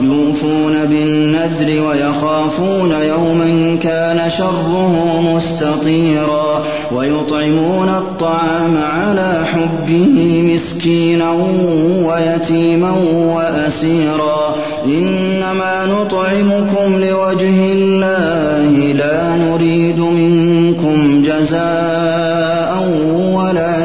يوفون بالنذر ويخافون يوما كان شره مستطيرا ويطعمون الطعام على حبه مسكينا ويتيما وأسيرا إنما نطعمكم لوجه الله لا نريد منكم جزاء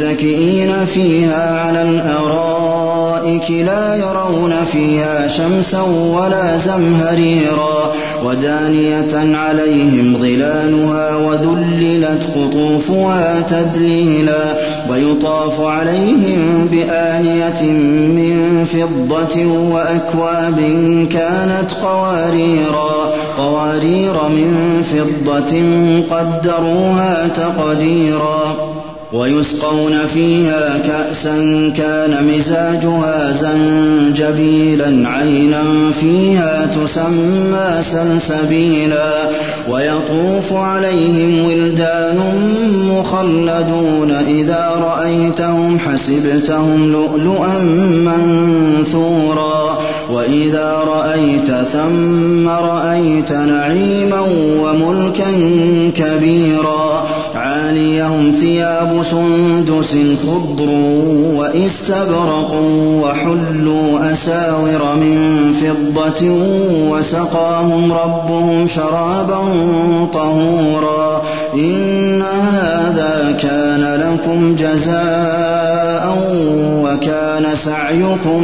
متكئين فيها على الأرائك لا يرون فيها شمسا ولا زمهريرا ودانية عليهم ظلالها وذللت قطوفها تذليلا ويطاف عليهم بآنية من فضة وأكواب كانت قواريرا قوارير من فضة قدروها تقديرا ويسقون فيها كأسا كان مزاجها زنجبيلا عينا فيها تسمى سلسبيلا. ويطوف عليهم ولدان مخلدون إذا رأيتهم حسبتهم لؤلؤا منثورا. وإذا رأيت ثم رأيت نعيما وملكا كبيرا. عاليهم ثياب سندس خضر وإستبرق وحلوا أساور من فضة وسقاهم ربهم شرابا طهورا إن هذا كان لكم جزاء وكان سعيكم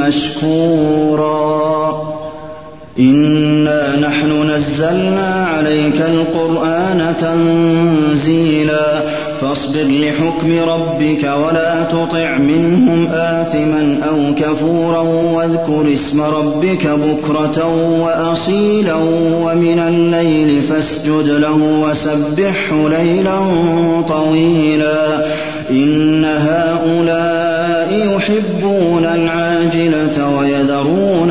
مشكورا إنا نحن نزلنا عليك القرآن تنزيلا. فاصبر لحكم ربك ولا تطع منهم آثما أو كفورا واذكر اسم ربك بكرة وأصيلا ومن الليل فاسجد له وسبحه ليلا طويلا. إن هؤلاء يحبون العاجلة ويذرون